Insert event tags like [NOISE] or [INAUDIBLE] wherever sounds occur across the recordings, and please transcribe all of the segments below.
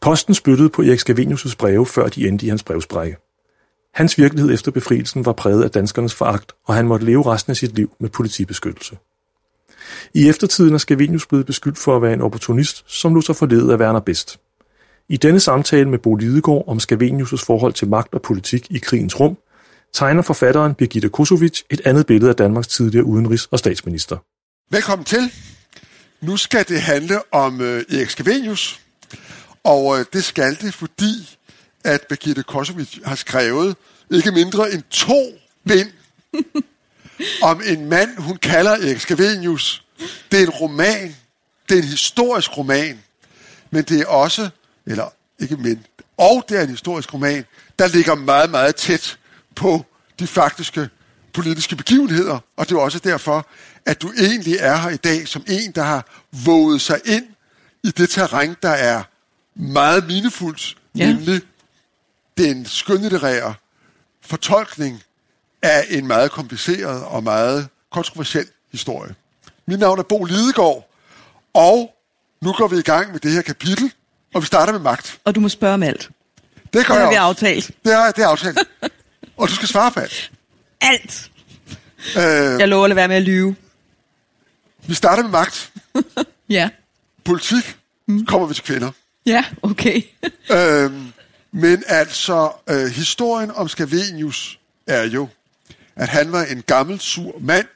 Posten spyttede på Erik Scavenius' breve, før de endte i hans brevsprække. Hans virkelighed efter befrielsen var præget af danskernes foragt, og han måtte leve resten af sit liv med politibeskyttelse. I eftertiden er Scavenius blevet beskyldt for at være en opportunist, som lå sig forledet af Werner Best. I denne samtale med Bo Lidegaard om Scavenius' forhold til magt og politik i krigens rum, tegner forfatteren Birgitte Kosovic et andet billede af Danmarks tidligere udenrigs- og statsminister. Velkommen til. Nu skal det handle om øh, Erik Scavenius, og øh, det skal det, fordi at Birgitte Kosovic har skrevet ikke mindre end to bind [LAUGHS] om en mand, hun kalder Erik Scavenius. Det er en roman. Det er en historisk roman. Men det er også, eller ikke men, og det er en historisk roman, der ligger meget, meget tæt på de faktiske politiske begivenheder. Og det er også derfor, at du egentlig er her i dag som en, der har våget sig ind i det terræn, der er meget minefuldt, ja. nemlig den skønlitterære fortolkning af en meget kompliceret og meget kontroversiel historie. Mit navn er Bo Lidegaard, og nu går vi i gang med det her kapitel, og vi starter med magt. Og du må spørge om alt. Det gør Det har vi aftalt. Det er, det er aftalt. [LAUGHS] og du skal svare på alt. Alt! Øh, Jeg lover at lade være med at lyve. Vi starter med magt. [LAUGHS] Ja. Politik kommer vi til kvinder. Ja, okay. [LAUGHS] Øhm, men altså, øh, historien om Scavenius er jo, at han var en gammel, sur mand,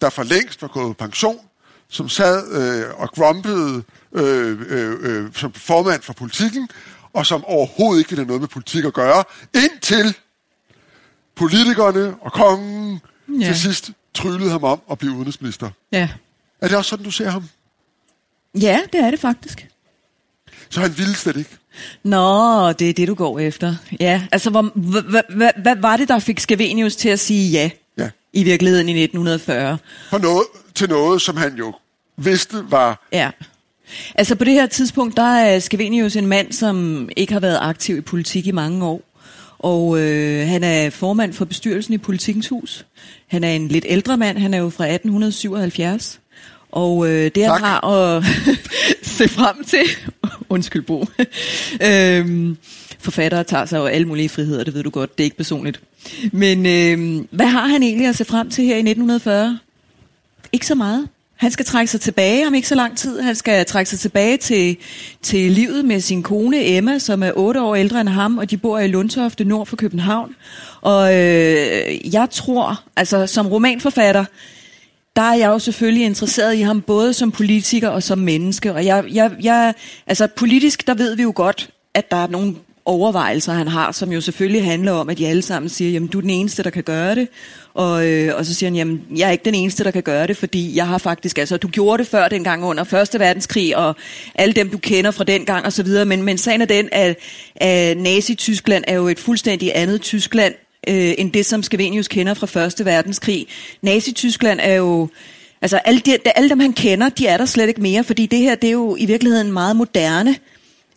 der for længst var gået på pension, som sad øh, og grumpede øh, øh, øh, som formand for politikken, og som overhovedet ikke ville have noget med politik at gøre, indtil politikerne og kongen ja. til sidst tryllede ham om at blive udenrigsminister. ja. Er det også sådan, du ser ham? Ja, det er det faktisk. Så han ville slet ikke. Nå, det er det, du går efter. Ja, altså, hvor, hvad, hvad, hvad var det, der fik Scavenius til at sige ja, Ja. i virkeligheden i 1940? For noget, til noget, som han jo vidste var Ja. Altså på det her tidspunkt, der er Scavenius en mand, som ikke har været aktiv i politik i mange år. Og øh, han er formand for bestyrelsen i Politikens Hus. Han er en lidt ældre mand, han er jo fra 1877. Og øh, det han Tak. har at [LAUGHS] se frem til, [LAUGHS] undskyld Bo, [LAUGHS] øhm, forfattere tager sig jo alle mulige friheder, det ved du godt, det er ikke personligt. Men øh, hvad har han egentlig at se frem til her i 1940? Ikke så meget. Han skal trække sig tilbage om ikke så lang tid. Han skal trække sig tilbage til, til livet med sin kone Emma, som er otte år ældre end ham, og de bor i Lundtofte nord for København. Og øh, jeg tror, altså som romanforfatter, der er jeg jo selvfølgelig interesseret i ham både som politiker og som menneske. Og jeg, jeg, jeg, altså politisk, der ved vi jo godt, at der er nogle overvejelser, han har, som jo selvfølgelig handler om, at de alle sammen siger, jamen du er den eneste, der kan gøre det. Og, øh, og så siger han, jamen jeg er ikke den eneste, der kan gøre det, fordi jeg har faktisk, altså du gjorde det før dengang under Første Verdenskrig, og alle dem, du kender fra den gang og så videre. Men, men sagen er den, at, at Nazi-Tyskland er jo et fuldstændig andet Tyskland, øh, end det, som Skavenius kender fra Første Verdenskrig. Nazi-Tyskland er jo... Altså, alle, de, alle dem, han kender, de er der slet ikke mere, fordi det her, det er jo i virkeligheden meget moderne.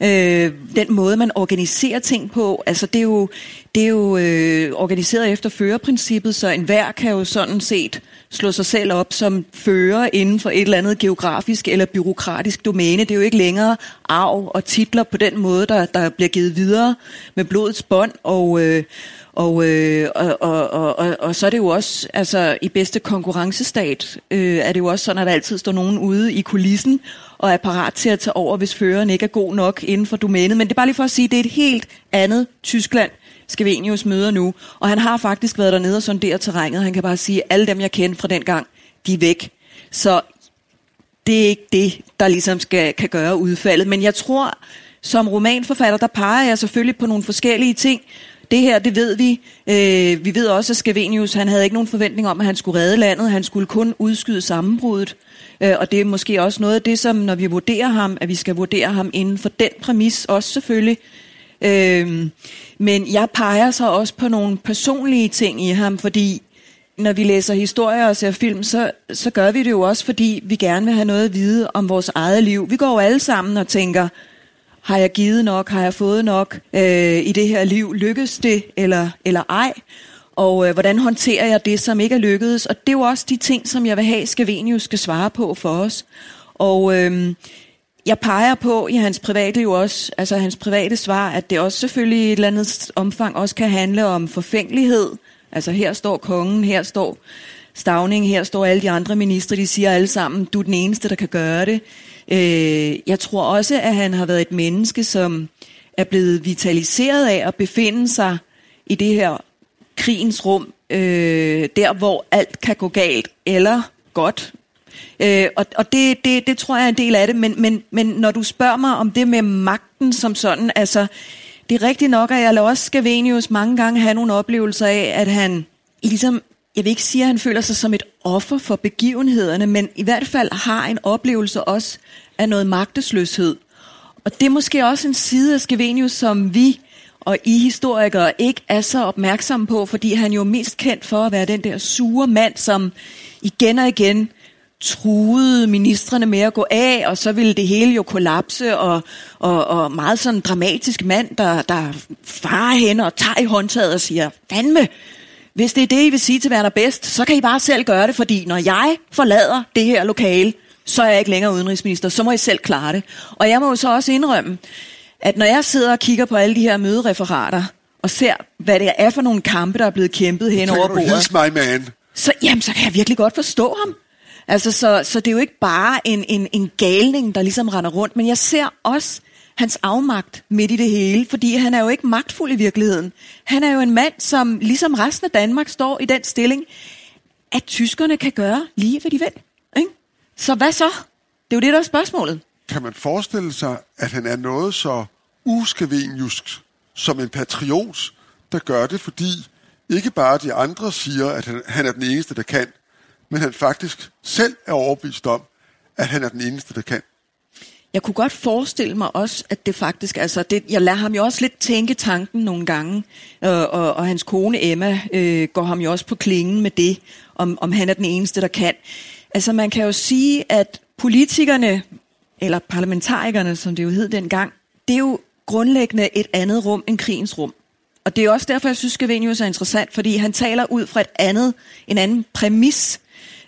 Øh, den måde, man organiserer ting på, altså det er jo, det er jo øh, organiseret efter førerprincippet, så enhver kan jo sådan set slå sig selv op som fører inden for et eller andet geografisk eller byråkratisk domæne. Det er jo ikke længere arv og titler på den måde, der, der bliver givet videre med blodets bånd, og, øh, og, øh, og, og, og, og, og så er det jo også, altså i bedste konkurrencestat, øh, er det jo også sådan, at der altid står nogen ude i kulissen og er parat til at tage over, hvis føreren ikke er god nok inden for domænet. Men det er bare lige for at sige, at det er et helt andet Tyskland, Skavenius møder nu. Og han har faktisk været dernede og sonderet terrænet. Han kan bare sige, at alle dem, jeg kendte fra den gang, de er væk. Så det er ikke det, der ligesom skal, kan gøre udfaldet. Men jeg tror, som romanforfatter, der peger jeg selvfølgelig på nogle forskellige ting. Det her, det ved vi. Øh, vi ved også, at Scavenius, han havde ikke nogen forventning om, at han skulle redde landet. Han skulle kun udskyde sammenbruddet. Øh, og det er måske også noget af det, som når vi vurderer ham, at vi skal vurdere ham inden for den præmis også selvfølgelig. Øh, men jeg peger så også på nogle personlige ting i ham, fordi når vi læser historier og ser film, så, så gør vi det jo også, fordi vi gerne vil have noget at vide om vores eget liv. Vi går jo alle sammen og tænker, har jeg givet nok, har jeg fået nok øh, i det her liv, lykkes det eller, eller ej? Og øh, hvordan håndterer jeg det, som ikke er lykkedes? Og det er jo også de ting, som jeg vil have, Skavenius skal svare på for os. Og øh, jeg peger på i hans private jo også, altså hans private svar, at det også selvfølgelig i et eller andet omfang også kan handle om forfængelighed. Altså her står kongen, her står Stavning, her står alle de andre ministre, de siger alle sammen, du er den eneste, der kan gøre det. Øh, jeg tror også, at han har været et menneske, som er blevet vitaliseret af at befinde sig i det her krigens rum, øh, der hvor alt kan gå galt, eller godt. Øh, og og det, det, det tror jeg er en del af det, men, men, men når du spørger mig om det med magten som sådan, altså det er rigtigt nok, at jeg lader også Scavenius mange gange have nogle oplevelser af, at han ligesom, jeg vil ikke sige, at han føler sig som et offer for begivenhederne, men i hvert fald har en oplevelse også af noget magtesløshed. Og det er måske også en side af Skevenius, som vi og I historikere ikke er så opmærksomme på, fordi han jo er mest kendt for at være den der sure mand, som igen og igen truede ministerne med at gå af, og så ville det hele jo kollapse, og, og, og meget sådan en dramatisk mand, der, der farer hen og tager i håndtaget og siger, fandme, hvis det er det, I vil sige til Werner Bedst, så kan I bare selv gøre det, fordi når jeg forlader det her lokale, så er jeg ikke længere udenrigsminister, så må I selv klare det. Og jeg må jo så også indrømme, at når jeg sidder og kigger på alle de her mødereferater, og ser, hvad det er for nogle kampe, der er blevet kæmpet hen over bordet, my man. så, jamen, så kan jeg virkelig godt forstå ham. Altså, så, så det er jo ikke bare en, en, en galning, der ligesom render rundt, men jeg ser også hans afmagt midt i det hele, fordi han er jo ikke magtfuld i virkeligheden. Han er jo en mand, som ligesom resten af Danmark står i den stilling, at tyskerne kan gøre lige, hvad de vil. Ikke? Så hvad så? Det er jo det, der er spørgsmålet. Kan man forestille sig, at han er noget så uskaveniusk som en patriot, der gør det, fordi ikke bare de andre siger, at han, han er den eneste, der kan, men han faktisk selv er overbevist om, at han er den eneste, der kan. Jeg kunne godt forestille mig også, at det faktisk, altså det, jeg lader ham jo også lidt tænke tanken nogle gange, øh, og, og hans kone Emma øh, går ham jo også på klingen med det, om, om han er den eneste, der kan. Altså man kan jo sige, at politikerne, eller parlamentarikerne, som det jo hed dengang, det er jo grundlæggende et andet rum end krigens rum. Og det er også derfor, jeg synes, Scavenius er interessant, fordi han taler ud fra et andet, en anden præmis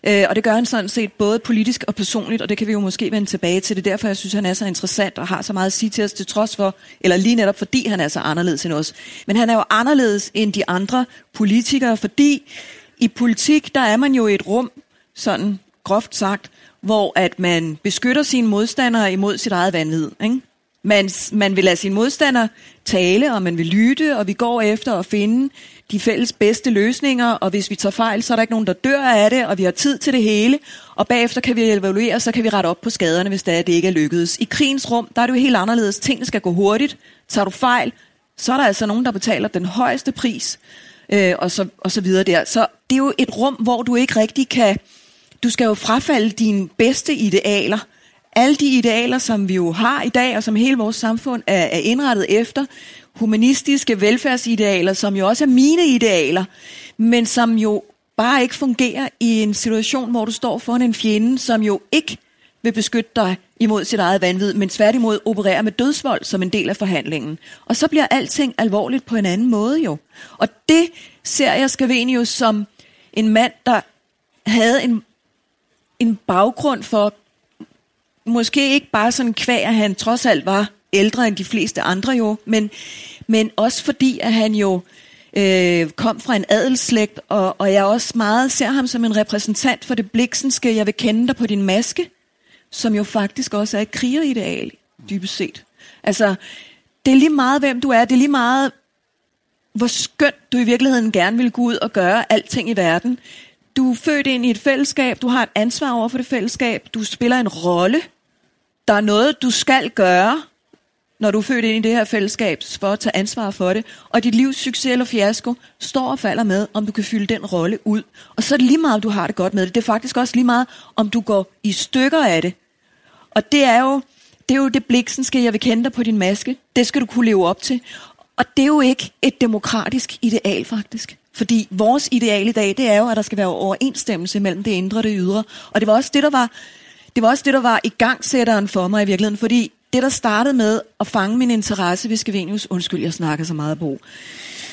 Øh, og det gør han sådan set både politisk og personligt, og det kan vi jo måske vende tilbage til. Det er derfor, jeg synes, han er så interessant og har så meget at sige til os, til trods for, eller lige netop fordi han er så anderledes end os. Men han er jo anderledes end de andre politikere, fordi i politik, der er man jo i et rum, sådan groft sagt, hvor at man beskytter sine modstandere imod sit eget vanvid. Ikke? Man, man vil lade sin modstander tale, og man vil lytte, og vi går efter at finde de fælles bedste løsninger, og hvis vi tager fejl, så er der ikke nogen, der dør af det, og vi har tid til det hele, og bagefter kan vi evaluere, så kan vi rette op på skaderne, hvis det, er, det ikke er lykkedes. I krigens rum, der er det jo helt anderledes. Tingene skal gå hurtigt. Tager du fejl, så er der altså nogen, der betaler den højeste pris, øh, og, så, og så videre der. Så det er jo et rum, hvor du ikke rigtig kan... Du skal jo frafalde dine bedste idealer, alle de idealer, som vi jo har i dag, og som hele vores samfund er, er indrettet efter, humanistiske velfærdsidealer, som jo også er mine idealer, men som jo bare ikke fungerer i en situation, hvor du står foran en fjende, som jo ikke vil beskytte dig imod sit eget vanvid, men tværtimod opererer med dødsvold som en del af forhandlingen. Og så bliver alting alvorligt på en anden måde jo. Og det ser jeg Scavenius som en mand, der havde en, en baggrund for måske ikke bare sådan kvæg, at han trods alt var ældre end de fleste andre jo, men, men også fordi, at han jo øh, kom fra en adelsslægt, og, og jeg også meget ser ham som en repræsentant for det bliksenske, jeg vil kende dig på din maske, som jo faktisk også er et krigerideal, dybest set. Altså, det er lige meget, hvem du er, det er lige meget, hvor skønt du i virkeligheden gerne vil gå ud og gøre alting i verden. Du er født ind i et fællesskab, du har et ansvar over for det fællesskab, du spiller en rolle, der er noget, du skal gøre, når du er født ind i det her fællesskab, for at tage ansvar for det. Og dit livs succes eller fiasko står og falder med, om du kan fylde den rolle ud. Og så er det lige meget, om du har det godt med det. Det er faktisk også lige meget, om du går i stykker af det. Og det er jo det, er jo det bliksenske, jeg vil kende dig på din maske. Det skal du kunne leve op til. Og det er jo ikke et demokratisk ideal, faktisk. Fordi vores ideal i dag, det er jo, at der skal være overensstemmelse mellem det indre og det ydre. Og det var også det, der var, det var, også det, der var i gangsætteren for mig i virkeligheden. Fordi det, der startede med at fange min interesse ved Skavenius, undskyld, jeg snakker så meget på.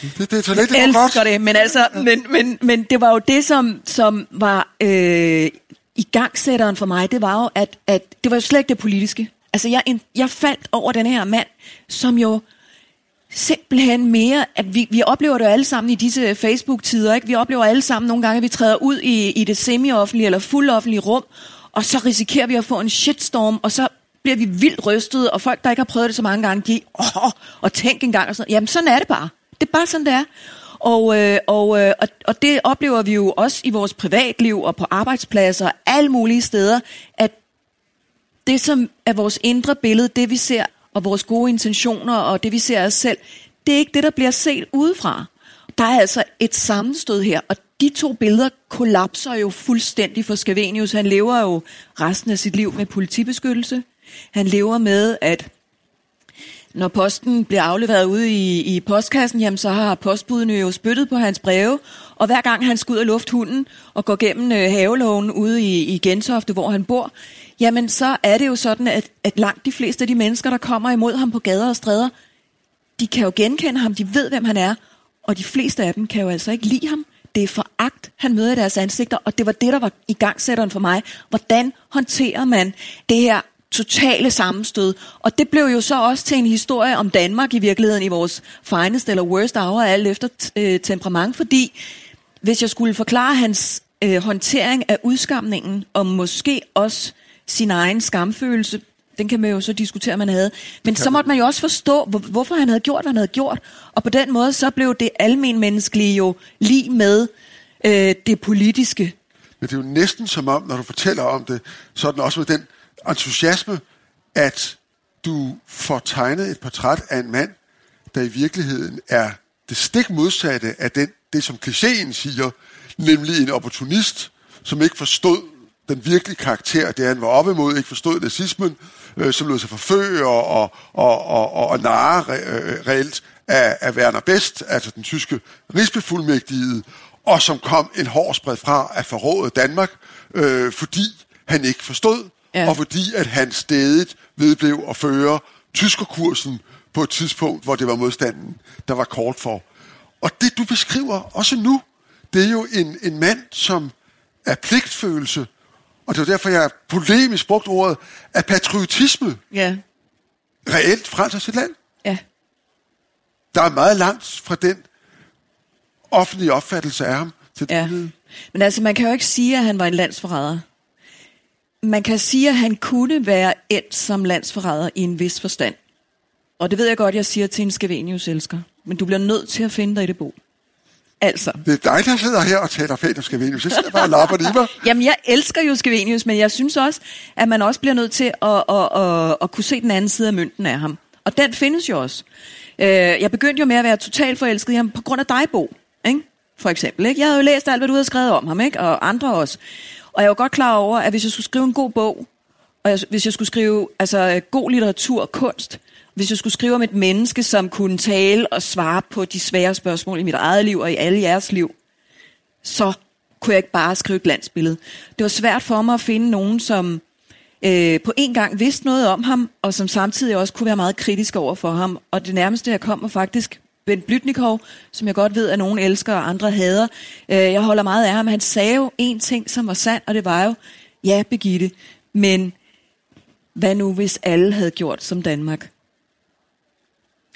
Det, det er så lidt, Jeg det elsker godt. det, men, altså, men, men, men det var jo det, som, som var øh, i gangsætteren for mig, det var jo, at, at det var jo slet ikke det politiske. Altså, jeg, jeg faldt over den her mand, som jo simpelthen mere, at vi, vi oplever det jo alle sammen i disse Facebook-tider, ikke? Vi oplever alle sammen nogle gange, at vi træder ud i, i det semi-offentlige eller fuldoffentlige rum, og så risikerer vi at få en shitstorm, og så bliver vi vildt rystet, og folk, der ikke har prøvet det så mange gange, de, åh, og tænk engang, og sådan, jamen sådan er det bare. Det er bare sådan, det er. Og, øh, og, øh, og, og det oplever vi jo også i vores privatliv og på arbejdspladser og alle mulige steder, at det, som er vores indre billede, det vi ser, og vores gode intentioner, og det vi ser af os selv, det er ikke det, der bliver set udefra. Der er altså et sammenstød her, og de to billeder kollapser jo fuldstændig for Scavenius. Han lever jo resten af sit liv med politibeskyttelse. Han lever med, at når posten bliver afleveret ude i, i postkassen, jamen, så har postbudene jo spyttet på hans breve, og hver gang han skal ud og lufte hunden og går gennem øh, havelågen ude i, i Gentofte, hvor han bor, jamen så er det jo sådan, at, at langt de fleste af de mennesker, der kommer imod ham på gader og stræder, de kan jo genkende ham, de ved, hvem han er, og de fleste af dem kan jo altså ikke lide ham. Det er foragt, han møder i deres ansigter, og det var det, der var i gangsætteren for mig. Hvordan håndterer man det her totale sammenstød. Og det blev jo så også til en historie om Danmark i virkeligheden i vores finest eller worst hour, alt efter øh, temperament, fordi hvis jeg skulle forklare hans øh, håndtering af udskamningen, og måske også sin egen skamfølelse, den kan man jo så diskutere, man havde. Men så måtte man jo også forstå, hvor, hvorfor han havde gjort, hvad han havde gjort. Og på den måde, så blev det almenmenneskelige jo lige med øh, det politiske. Men det er jo næsten som om, når du fortæller om det, så er den også med den entusiasme, at du får tegnet et portræt af en mand, der i virkeligheden er det stik modsatte af den, det, som klichéen siger, nemlig en opportunist, som ikke forstod den virkelige karakter, det han var op imod, ikke forstod nazismen, øh, som lod sig forføre og, og, og, og, og narre re, øh, reelt af, af Werner Best, altså den tyske rigsbefuldmægtige, og som kom en hård spred fra at forråde Danmark, øh, fordi han ikke forstod, Ja. og fordi at han stedigt vedblev at føre tyskerkursen på et tidspunkt, hvor det var modstanden, der var kort for. Og det, du beskriver også nu, det er jo en, en mand, som er pligtfølelse, og det er derfor, jeg polemisk brugt ordet, af patriotisme Ja, reelt frelser sit land. ja. Der er meget langt fra den offentlige opfattelse af ham til Ja. den Men altså, man kan jo ikke sige, at han var en landsforræder. Man kan sige, at han kunne være endt som landsforræder i en vis forstand. Og det ved jeg godt, jeg siger til en Skavenius elsker. Men du bliver nødt til at finde dig i det bo. Altså. Det er dig, der sidder her og taler pænt om Scavenius. Jeg sidder bare og lapper det i mig. [LAUGHS] Jamen, jeg elsker jo Skavenius, men jeg synes også, at man også bliver nødt til at, at, at, at kunne se den anden side af mønten af ham. Og den findes jo også. Øh, Jeg begyndte jo med at være totalt forelsket i ham på grund af dig, Bo. Ikke? For eksempel. Ikke? Jeg havde jo læst alt, hvad du havde skrevet om ham, ikke? og andre også. Og jeg var godt klar over, at hvis jeg skulle skrive en god bog, og jeg, hvis jeg skulle skrive altså, god litteratur og kunst, hvis jeg skulle skrive om et menneske, som kunne tale og svare på de svære spørgsmål i mit eget liv og i alle jeres liv, så kunne jeg ikke bare skrive et glansbillede. Det var svært for mig at finde nogen, som øh, på en gang vidste noget om ham, og som samtidig også kunne være meget kritisk over for ham. Og det nærmeste, jeg kom, var faktisk Bent Blytnikov, som jeg godt ved, at nogen elsker og andre hader. Øh, jeg holder meget af ham. Han sagde jo en ting, som var sand, og det var jo, ja, Begitte, men hvad nu, hvis alle havde gjort som Danmark?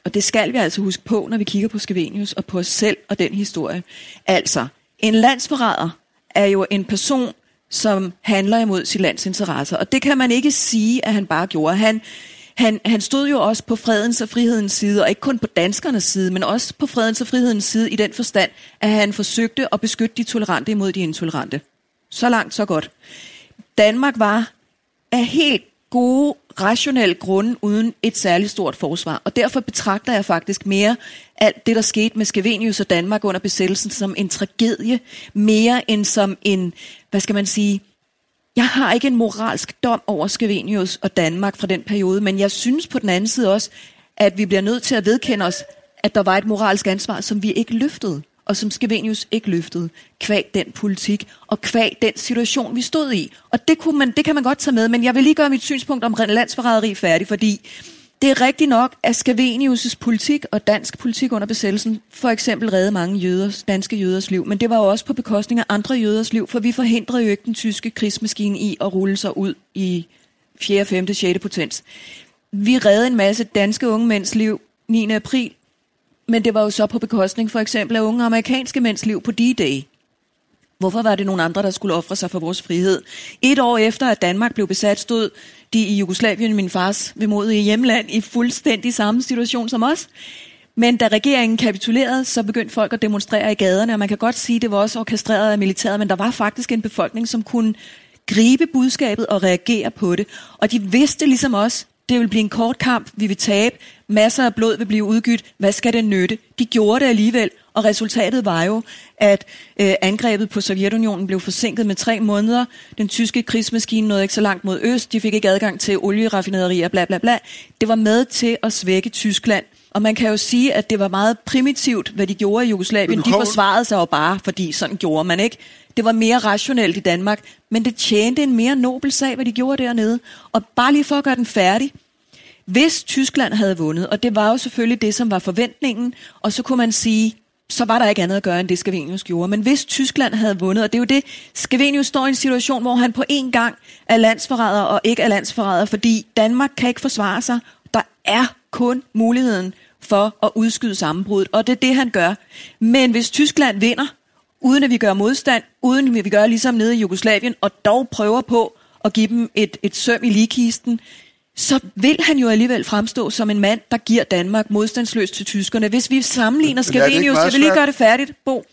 Og det skal vi altså huske på, når vi kigger på Skavenius og på os selv og den historie. Altså, en landsforræder er jo en person, som handler imod sit lands interesser. Og det kan man ikke sige, at han bare gjorde. Han, han, han stod jo også på fredens og frihedens side, og ikke kun på danskernes side, men også på fredens og frihedens side i den forstand, at han forsøgte at beskytte de tolerante imod de intolerante. Så langt, så godt. Danmark var af helt gode, rationelle grunde uden et særligt stort forsvar. Og derfor betragter jeg faktisk mere alt det, der skete med Skavenius og Danmark under besættelsen som en tragedie, mere end som en, hvad skal man sige, jeg har ikke en moralsk dom over Skavenius og Danmark fra den periode, men jeg synes på den anden side også, at vi bliver nødt til at vedkende os, at der var et moralsk ansvar, som vi ikke løftede. og som Skevenius ikke løftede, kvæg den politik, og kvæg den situation, vi stod i. Og det, kunne man, det kan man godt tage med, men jeg vil lige gøre mit synspunkt om landsforræderi færdig, fordi det er rigtigt nok, at Skavenius' politik og dansk politik under besættelsen for eksempel redde mange jøders, danske jøders liv, men det var jo også på bekostning af andre jøders liv, for vi forhindrede jo ikke den tyske krigsmaskine i at rulle sig ud i 4., 5., 6. potens. Vi redde en masse danske unge mænds liv 9. april, men det var jo så på bekostning for eksempel af unge amerikanske mænds liv på D-Day. Hvorfor var det nogle andre, der skulle ofre sig for vores frihed? Et år efter, at Danmark blev besat, stod de i Jugoslavien, min fars vemodige hjemland, i fuldstændig samme situation som os. Men da regeringen kapitulerede, så begyndte folk at demonstrere i gaderne, og man kan godt sige, at det var også orkestreret af militæret, men der var faktisk en befolkning, som kunne gribe budskabet og reagere på det. Og de vidste ligesom os, det vil blive en kort kamp, vi vil tabe, masser af blod vil blive udgydt, hvad skal det nytte? De gjorde det alligevel, og resultatet var jo, at øh, angrebet på Sovjetunionen blev forsinket med tre måneder. Den tyske krigsmaskine nåede ikke så langt mod øst. De fik ikke adgang til olieraffinaderier, bla bla bla. Det var med til at svække Tyskland. Og man kan jo sige, at det var meget primitivt, hvad de gjorde i Jugoslavien. De forsvarede sig jo bare, fordi sådan gjorde man ikke. Det var mere rationelt i Danmark, men det tjente en mere nobel sag, hvad de gjorde dernede. Og bare lige for at gøre den færdig. Hvis Tyskland havde vundet, og det var jo selvfølgelig det, som var forventningen, og så kunne man sige, så var der ikke andet at gøre, end det Skavenius gjorde. Men hvis Tyskland havde vundet, og det er jo det, Skavenius står i en situation, hvor han på en gang er landsforræder og ikke er landsforræder, fordi Danmark kan ikke forsvare sig. Der er kun muligheden for at udskyde sammenbruddet, og det er det, han gør. Men hvis Tyskland vinder, uden at vi gør modstand, uden at vi gør ligesom nede i Jugoslavien, og dog prøver på at give dem et, et søm i ligekisten, så vil han jo alligevel fremstå som en mand, der giver Danmark modstandsløst til tyskerne. Hvis vi sammenligner Skavenius, jeg vil lige gøre det færdigt, Bo.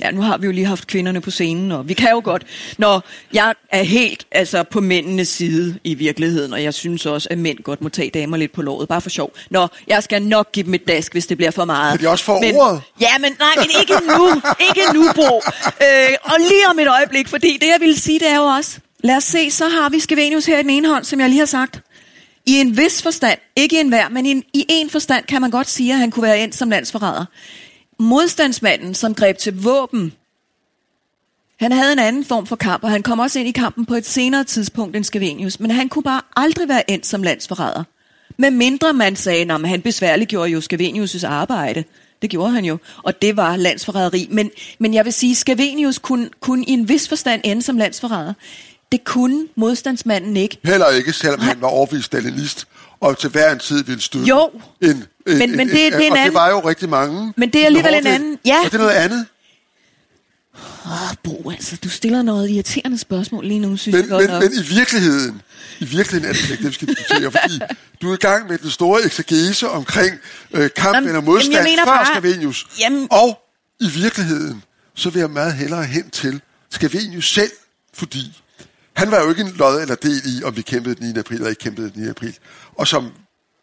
Ja, nu har vi jo lige haft kvinderne på scenen, og vi kan jo godt. Når jeg er helt altså, på mændenes side i virkeligheden, og jeg synes også, at mænd godt må tage damer lidt på låret, bare for sjov. Nå, jeg skal nok give dem et dask, hvis det bliver for meget. Kan de også få men, ordet? Ja, men nej, men ikke nu. [LAUGHS] ikke nu, Bo. Øh, og lige om et øjeblik, fordi det, jeg ville sige, det er jo også, Lad os se, så har vi Skevenius her i den ene hånd, som jeg lige har sagt. I en vis forstand, ikke i en hver, men i en, i en forstand kan man godt sige, at han kunne være endt som landsforræder. Modstandsmanden, som greb til våben, han havde en anden form for kamp, og han kom også ind i kampen på et senere tidspunkt end Skevenius, men han kunne bare aldrig være endt som landsforræder. Med mindre man sagde, at han besværliggjorde jo Skevenius' arbejde. Det gjorde han jo, og det var landsforræderi. Men, men jeg vil sige, Skevenius kunne, kunne i en vis forstand ende som landsforræder. Det kunne modstandsmanden ikke. Heller ikke, selvom han var overvist stalinist, og til hver en tid ville støtte jo, en, men, men det, en, det er en og anden. det var jo rigtig mange. Men det er alligevel en anden. Ja. Og det er noget andet. Åh, Bo, altså, du stiller noget irriterende spørgsmål lige nu, synes Men, jeg godt men, nok. men i virkeligheden, i virkeligheden er det ikke det, vi skal diskutere, [LAUGHS] fordi du er i gang med den store eksegese omkring øh, kamp Jamen, eller modstand jamen, før bare- Skavenius. Jamen- Og i virkeligheden, så vil jeg meget hellere hen til Skavenius selv, fordi han var jo ikke en lod eller del i, om vi kæmpede den 9. april eller ikke kæmpede den 9. april. Og som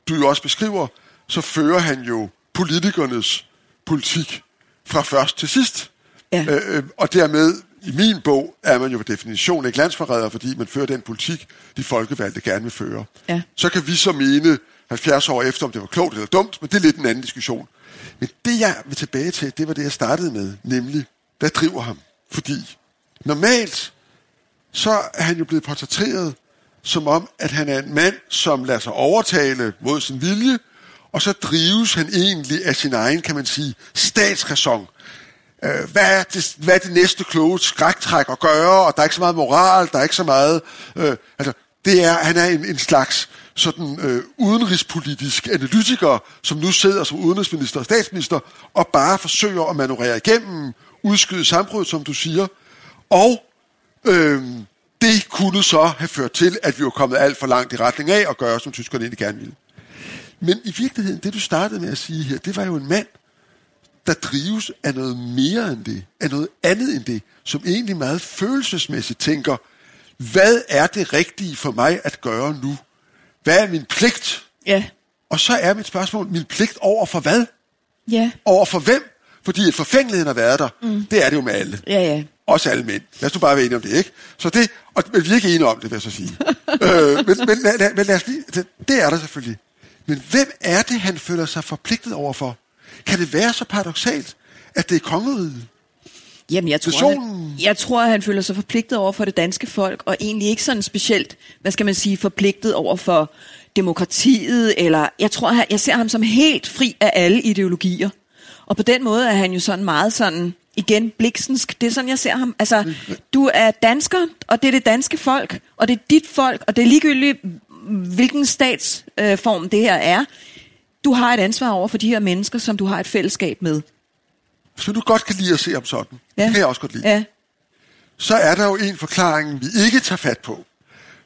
du jo også beskriver, så fører han jo politikernes politik fra først til sidst. Ja. Øh, øh, og dermed, i min bog, er man jo på definition ikke landsforræder, fordi man fører den politik, de folkevalgte gerne vil føre. Ja. Så kan vi så mene 70 år efter, om det var klogt eller dumt, men det er lidt en anden diskussion. Men det, jeg vil tilbage til, det var det, jeg startede med, nemlig, hvad driver ham? Fordi normalt, så er han jo blevet portrætteret som om, at han er en mand, som lader sig overtale mod sin vilje, og så drives han egentlig af sin egen, kan man sige, statsræson. Øh, hvad, er det, hvad er det næste kloge skræktræk at gøre, og der er ikke så meget moral, der er ikke så meget... Øh, altså, det er, han er en, en slags sådan øh, udenrigspolitisk analytiker, som nu sidder som udenrigsminister og statsminister, og bare forsøger at manøvrere igennem, udskyde sambrud, som du siger, og øh, det kunne så have ført til, at vi var kommet alt for langt i retning af at gøre, som tyskerne egentlig gerne ville. Men i virkeligheden, det du startede med at sige her, det var jo en mand, der drives af noget mere end det, af noget andet end det, som egentlig meget følelsesmæssigt tænker, hvad er det rigtige for mig at gøre nu? Hvad er min pligt? Ja, Og så er mit spørgsmål, min pligt over for hvad? ja, Over for hvem? Fordi forfængeligheden har været der, mm. det er det jo med alle. ja, ja. Også alle mænd. Lad os nu bare være enige om det, ikke? Så det, og men vi er ikke enige om det, vil jeg så sige. [LAUGHS] øh, men, men, lad, lad, men lad os lige, det, det er der selvfølgelig. Men hvem er det, han føler sig forpligtet overfor? Kan det være så paradoxalt, at det er kongeriget? Jamen, jeg tror, Personen- han, jeg tror, at han føler sig forpligtet over for det danske folk, og egentlig ikke sådan specielt, hvad skal man sige, forpligtet over for demokratiet, eller jeg tror, jeg ser ham som helt fri af alle ideologier. Og på den måde er han jo sådan meget sådan, igen, bliksensk. Det er sådan, jeg ser ham. Altså, du er dansker, og det er det danske folk, og det er dit folk, og det er ligegyldigt, hvilken statsform form det her er. Du har et ansvar over for de her mennesker, som du har et fællesskab med. Hvis du godt kan lide at se ham sådan, ja. det kan jeg også godt lide, Ja, så er der jo en forklaring, vi ikke tager fat på,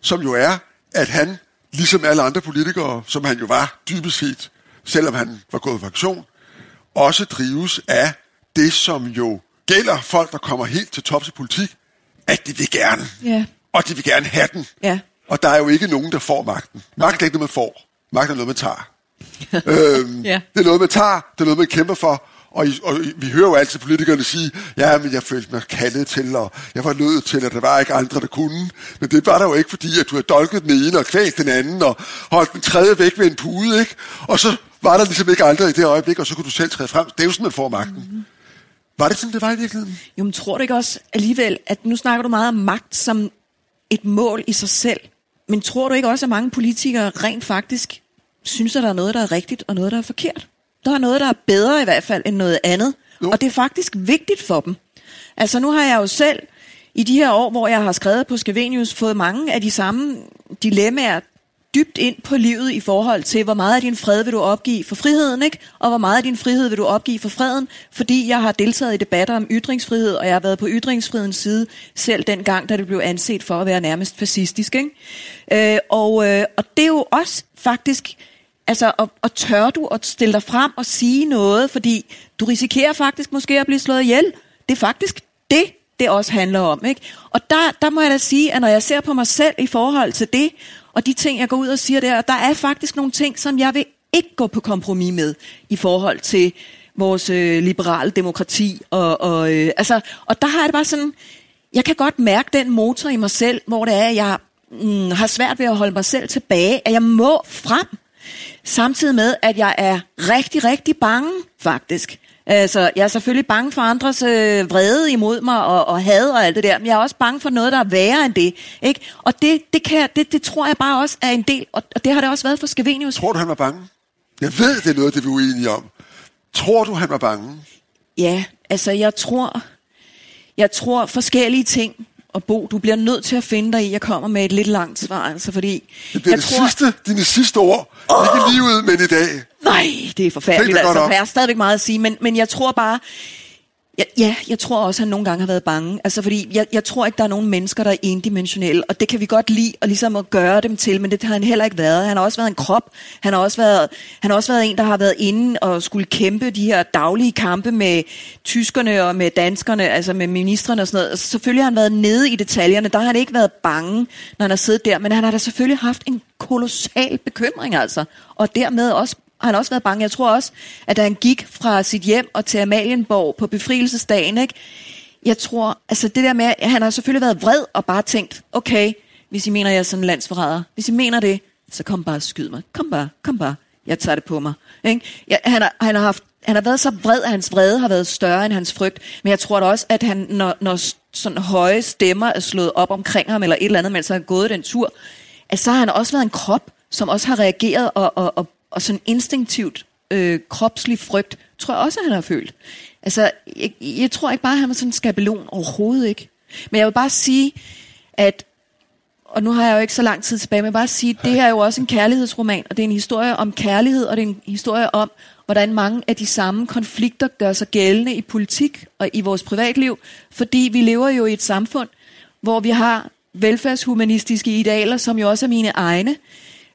som jo er, at han, ligesom alle andre politikere, som han jo var dybest set, selvom han var gået på pension, også drives af det, som jo gælder folk, der kommer helt til tops i politik, at de vil gerne. Ja. Og de vil gerne have den. Ja. Og der er jo ikke nogen, der får magten. Magt er ikke noget, man får. Magt er noget, man tager. [LAUGHS] øhm, Ja. Det er noget, man tager. Det er noget, man kæmper for. Og, I, og I- vi hører jo altid politikerne sige, ja, men jeg følte mig kaldet til, og jeg var nødt til, at der var ikke andre, der kunne. Men det var der jo ikke, fordi at du har dolket den ene og kvælt den anden, og holdt den tredje væk ved en pude, ikke? Og så var der ligesom ikke andre i det øjeblik, og så kunne du selv træde frem. Det er jo sådan, man får magten. Mm-hmm. Var det sådan, det var i virkeligheden? Jo, men tror du ikke også alligevel, at nu snakker du meget om magt som et mål i sig selv. Men tror du ikke også, at mange politikere rent faktisk synes, at der er noget, der er rigtigt, og noget, der er forkert? Der er noget, der er bedre i hvert fald end noget andet. Jo. Og det er faktisk vigtigt for dem. Altså nu har jeg jo selv i de her år, hvor jeg har skrevet på Skavenius, fået mange af de samme dilemmaer dybt ind på livet i forhold til, hvor meget af din fred vil du opgive for friheden, ikke? og hvor meget af din frihed vil du opgive for freden, fordi jeg har deltaget i debatter om ytringsfrihed, og jeg har været på ytringsfrihedens side selv dengang, da det blev anset for at være nærmest fascistisk. Ikke? Øh, og, øh, og det er jo også faktisk, altså, og, og tør du at stille dig frem og sige noget, fordi du risikerer faktisk måske at blive slået ihjel. Det er faktisk det, det også handler om. Ikke? Og der, der må jeg da sige, at når jeg ser på mig selv i forhold til det, og de ting, jeg går ud og siger der, der er faktisk nogle ting, som jeg vil ikke gå på kompromis med i forhold til vores øh, liberale demokrati. Og, og, øh, altså, og der har jeg det bare sådan, jeg kan godt mærke den motor i mig selv, hvor det er, at jeg mm, har svært ved at holde mig selv tilbage, at jeg må frem. Samtidig med, at jeg er rigtig, rigtig bange, faktisk. Altså, jeg er selvfølgelig bange for andres øh, vrede imod mig og, og had og alt det der, men jeg er også bange for noget, der er værre end det. Ikke? Og det, det, kan, det, det tror jeg bare også er en del, og, og det har det også været for Skavenius. Tror du, han var bange? Jeg ved, det er noget, det vi er uenige om. Tror du, han var bange? Ja, altså jeg tror, jeg tror forskellige ting. Og Bo, du bliver nødt til at finde dig i, jeg kommer med et lidt langt svar, altså fordi... Det bliver jeg det sidste, dine sidste ord. Oh. Ikke livet, men i dag. Nej, det er forfærdeligt, godt altså, for jeg har stadigvæk meget at sige, men, men jeg tror bare, ja, ja, jeg tror også, at han nogle gange har været bange. Altså, fordi jeg, jeg tror ikke, der er nogen mennesker, der er endimensionelle, og det kan vi godt lide at, ligesom at gøre dem til, men det har han heller ikke været. Han har også været en krop, han har også været, han har også været en, der har været inde og skulle kæmpe de her daglige kampe med tyskerne og med danskerne, altså med ministerne og sådan noget. Altså, selvfølgelig har han været nede i detaljerne, der har han ikke været bange, når han har siddet der, men han har da selvfølgelig haft en kolossal bekymring, altså, og dermed også han også været bange. Jeg tror også, at da han gik fra sit hjem og til Amalienborg på befrielsesdagen, ikke? jeg tror, altså det der med, at han har selvfølgelig været vred og bare tænkt, okay, hvis I mener, jeg er sådan en landsforræder, hvis I mener det, så kom bare og skyd mig. Kom bare, kom bare. Jeg tager det på mig. Ikke? Ja, han, har, han, har haft, han har været så vred, at hans vrede har været større end hans frygt. Men jeg tror da også, at han, når, når sådan høje stemmer er slået op omkring ham, eller et eller andet, mens han har gået den tur, at så har han også været en krop, som også har reageret og, og, og, og sådan instinktivt øh, kropslig frygt, tror jeg også, han har følt. Altså, jeg, jeg tror ikke bare, at han var sådan en skabelon overhovedet ikke. Men jeg vil bare sige, at og nu har jeg jo ikke så lang tid tilbage, men jeg vil bare sige, at det her er jo også en kærlighedsroman, og det er en historie om kærlighed, og det er en historie om, hvordan mange af de samme konflikter gør sig gældende i politik og i vores privatliv, fordi vi lever jo i et samfund, hvor vi har velfærdshumanistiske idealer, som jo også er mine egne,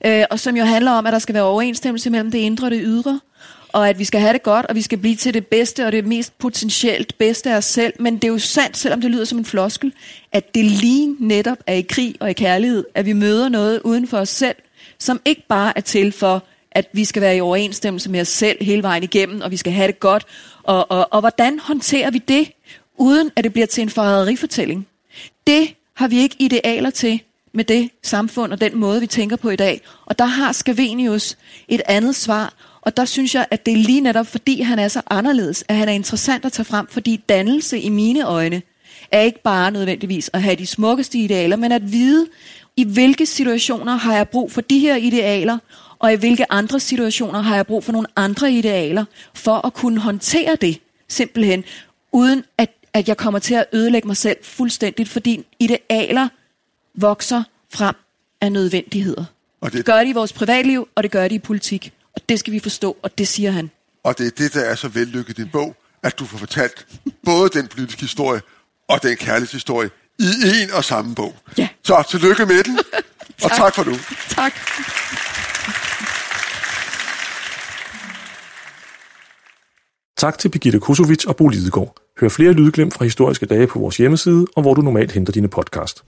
øh, og som jo handler om, at der skal være overensstemmelse mellem det indre og det ydre, og at vi skal have det godt, og vi skal blive til det bedste og det mest potentielt bedste af os selv. Men det er jo sandt, selvom det lyder som en floskel, at det lige netop er i krig og i kærlighed, at vi møder noget uden for os selv, som ikke bare er til for, at vi skal være i overensstemmelse med os selv hele vejen igennem, og vi skal have det godt. Og, og, og hvordan håndterer vi det, uden at det bliver til en forræderifortælling? Det har vi ikke idealer til med det samfund og den måde, vi tænker på i dag. Og der har Scavenius et andet svar, Og der synes jeg, at det er lige netop, fordi han er så anderledes, at han er interessant at tage frem, fordi dannelse i mine øjne er ikke bare nødvendigvis at have de smukkeste idealer, men at vide, i hvilke situationer har jeg brug for de her idealer, og i hvilke andre situationer har jeg brug for nogle andre idealer, for at kunne håndtere det, simpelthen, uden at, at jeg kommer til at ødelægge mig selv fuldstændigt, fordi idealer vokser frem af nødvendigheder. Og det, det gør de i vores privatliv, og det gør de i politik. Og det skal vi forstå, og det siger han. Og det er det, der er så vellykket i din bog, at du får fortalt både den politiske historie og den kærlighedshistorie i en og samme bog. Ja. Så tillykke med den, [LAUGHS] og tak for nu. Tak. Tak til Birgitte Kusovic og Bo Lidegaard. Hør flere lydglem fra historiske dage på vores hjemmeside, og hvor du normalt henter dine podcast.